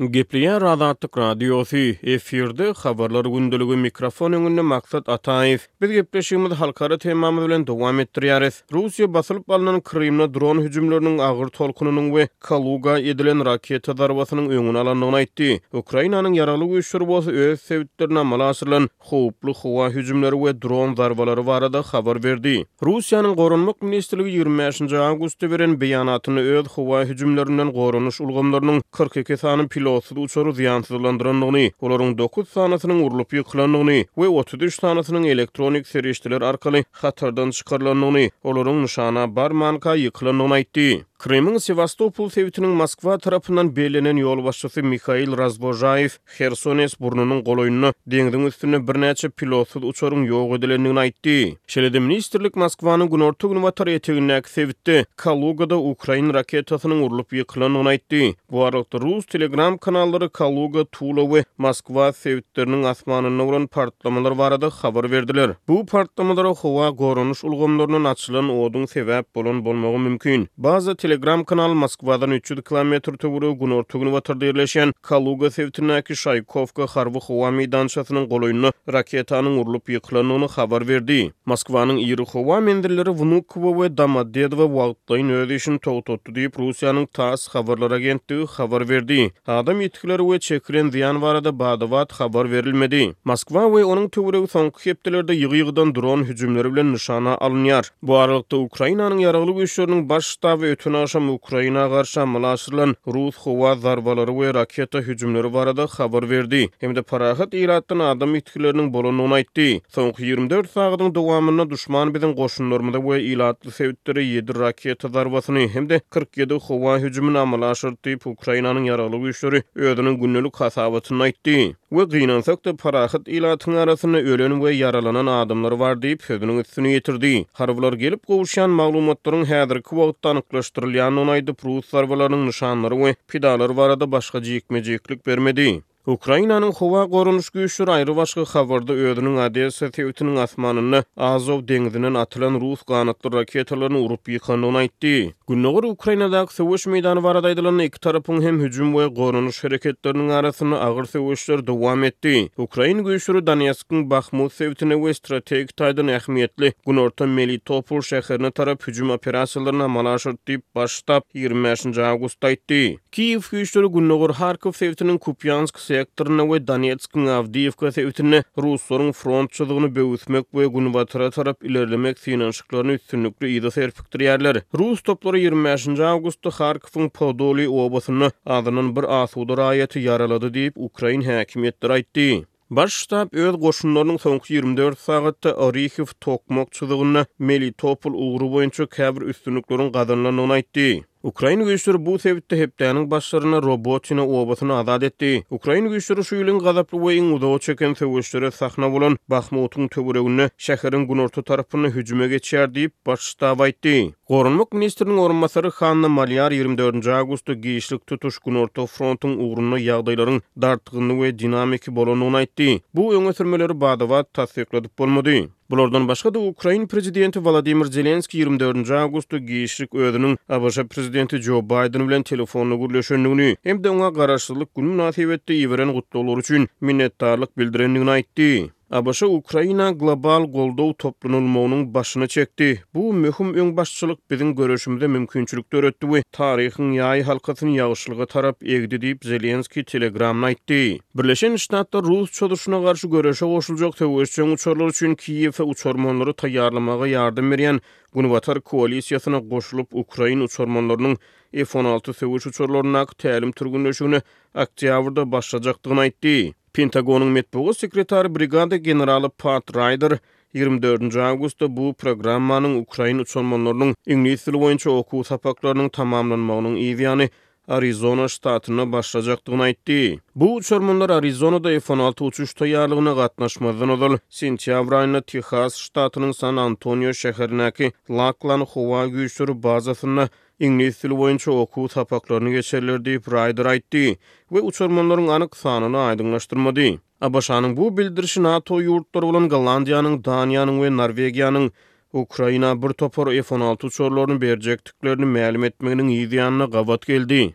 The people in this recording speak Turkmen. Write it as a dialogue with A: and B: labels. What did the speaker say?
A: Gepleýär Azatlyk Radiosy, efirde, Habarlar gündeligi, mikrofon öňünde Maksat Ataýew. Biz gepleşigimizi halkara temamyz bilen dowam etdirýäris. Russiýa basylyp alnan Krymda dron hüjümleriniň agyr tolkunynyň we Kaluga edilen raketa zarbasynyň öňüni alandygyny aýtdy. Ukrainanyň ýaragly güýçleri bolsa öz sebitlerinde amala aşyrylan howply howa hüjümleri we dron zarbalary barada habar berdi. Russiýanyň Goranmak ministrligi ýigrimi bäşinji awgustda beren beýanatynda öz howa hüjümlerinden goranyş ulgamlarynyň kyrk iki sany pilotsyz uçary zyýansyzlandyrandygyny, olaryň dokuz sanysynyň urlup ýykylandygyny we otuz üç sanysynyň elektronik serişdeler arkaly hatardan çykarylandygyny, olaryň nyşana barmanka ýykylandygyny aýtdy. Krymyň Sewastopol sebitiniň Moskwa tarapyndan bellenen ýolbaşçysy Mihail Razbožaýew, Hersones burnunyň golaýynda deňziň üstünde birnäçe pilotsyz uçaryň ýok edilendigini aýtdy. Şeýle-de ministrlik Moskwanyň günorta-günbatar etegindäki sebitde, Kalugada ukrain raketasynyň urlup ýykylandygyny aýtdy. Bu aralykda, rus Telegram kanallary Kaluga, Tula we Moskwa sebitleriniň asmanynda bolan partlamalar barada habar berdiler. Bu partlamalara howa goranyş ulgamlaryndan açylan oduň sebäp bolan bolmagy mümkin. Baza Telegram kanaly Moskwadan üç ýüz kilometr töweregi günorta-günbatarda ýerleşýän Kaluga sebitindäki Şaýkowka harby-howa meýdançasynyň golaýynda raketanyň urlup ýykylandygyny habar berdi. Moskwanyň iri howa menzilleri Wnukowo we Domodedowo wagtlaýyn öz işini togtatdy diýip, Russiýanyň TASS habarlar agentligi habar berdi. Adam ýitgileri we çekilen zyýan barada bada-bat habar berilmedi. Moskwa we onuň töweregi soňky hepdelerde ýygy-ýygydan dron hüjümleri bilen nyşana alynýar. Bu aralykda, Ukrainanyň Ýaragly Güýçleriniň Baş ştaby öten agşam Ukraina garşy amala aşyrylan rus howa zarbalary we raketa hüjümleri barada habar berdi hem-de parahat ilatdan adam ýitgileriniň bolandygyny aýtdy. Soňky ýigrimi dört sagadyň dowamynda duşman biziň goşunlarymyza we ilatly sebitlere ýedi raketa zarbasyny hem-de kyrk ýedi howa hüjümini amala aşyrdy diýip, Ukrainanyň Ýaragly Güýçleri özüniň gündelik hasabatynda aýtdy. We gynansak-da, parahat ilatyň arasynda ölen we ýaralanan adamlar bar diýip, sözüniň üstüni ýetirdi. Harbylar gelip gowuşýan maglumatlaryň häzirki wagtda anyklaşdyrylýandygyny aýdyp, rus zarbalarynyň nyşanlary we pidalary barada başga jikme-jiklik bermedi. Ukrainanyň howa goranyş güýçleri aýrybaşga habarda özüniň Odessa sebitiniň asmanynda Azow deňzinden atylan rus ganatly raketalaryny urup ýykandygyny aýtdy. Gündogar Ukrainadaky söweş meýdany barada aýdylanda, iki tarapyň hem hüjüm we goranyş hereketleriniň arasynda agyr söweşler dowam etdi. Ukrain güýçleri Donetskiň Bahmut sebitine we strategik taýdan ähmiýetli günorta Melitopol şäherine tarap hüjüm operasiýalaryny amala aşyrdy diýip, baş ştab ýigrimi bäşinji awgustda aýtdy. Kiýew güýçleri gündogar Harkow sebitiniň Kupýansk sektorynda we Donetskiň Awdiýewka sebitinde ruslaryň front çyzygyny böwüsmek we günbatara tarap ilerlemek synanyşyklaryny üstünlikli yza serpikdirýärler. Rus toplary ýigrimi bäşinji awgustda Harkowyň Podoly obasynda azyndan bir asuda raýaty ýaralady diýip, ukrain häkimiýetleri aýtdy. Baş ştab öz goşunlarynyň soňky ýigrimi dört sagatda Orihiw, Tokmak çyzygynda Melitopol ugry boýunça käbir üstünlikleriň gazanylandygyny aýtdy. Ukrain güýçleri bu sebitde hepdäniň başlarynda Robotino obasyny azat etdi. Ukrain güýçleri şu ýylyň gazaply we iň uzaga çeken söweşlere sahna bolan Bahmutyň töwereginde şäheriň günorta tarapyna hüjüme geçýär diýip, baş ştab aýtdy. Goranmak ministriniň orunbasary Hanna Malýar ýigrimi dördünji awgustda giçlik tutuş Günorta frontuň ugrunda ýagdaýlaryň dartgynly we dinamiki bolandygyny aýtdy. Bu öňe sürmeleri bada-bat tassykladyp bolmady. Bulardan başga-da, ukrain prezidenti Wolodymyr Zelenskiý ýigrimi dördünji awgustda giçlik özüniň ABŞ prezidenti Jo Baýden bilen telefonda gürleşendigini hem-de oňa Garaşsyzlyk güni mynasybetli iberen gutlaglary üçin minnetdarlyk bildirendigini aýtdy. ABŞ Ukraina global goldaw toplanylmagynyň başyny çekdi. Bu möhüm öňbaşçylyk biziň göreşimize mümkinçilik döretdi we taryhyň ýaý halkasyny ýagşylyga tarap egdi diýip, Zelenskiý Telegramda aýtdy. Birleşen Ştatlar rus çozuşyna garşy göreşe goşuljak söweşjeň uçarlar üçin Kiýewe uçarmanlary taýýarlamaga ýardam berýän Günbatar koalisiýasyna goşulyp, ukrain uçarmanlarynyň F-on alty söweş uçarlaryndaky tälim türgenleşigine oktýabrda başlajakdygyny aýtdy. Pentagonyň metbugat sekretary brigada generaly Pat Raýder ýigrimi dördünji awgustda bu programmanyň ukrain uçarmanlarynyň iňlis dili boýunça okuw sapaklarynyň tamamlanmagynyň yzýany Arizona ştatynda başlajakdygyny aýtdy. Bu uçarmanlar Arizonada F on alty uçuş taýýarlygyna gatnaşmazdan ozal, sentýabr aýynda Tehas ştatynyň San-Antonio şäherindäki Laklan howa güýçleri bazasynda iňlis dili boýunça okuw sapaklaryny geçerler diýip, Raýder aýtdy we uçarmanlaryň anyk sanyny aýdyňlaşdyrmady. ABŞ-nyň bu bildirişi NATO ýurtlary bolan Gollandiýanyň, Daniýanyň we Norwegiýanyň Ukraina bir topar F-on alty uçarlaryny berjekdiklerini mälim etmeginiň yzýanyna gabat geldi.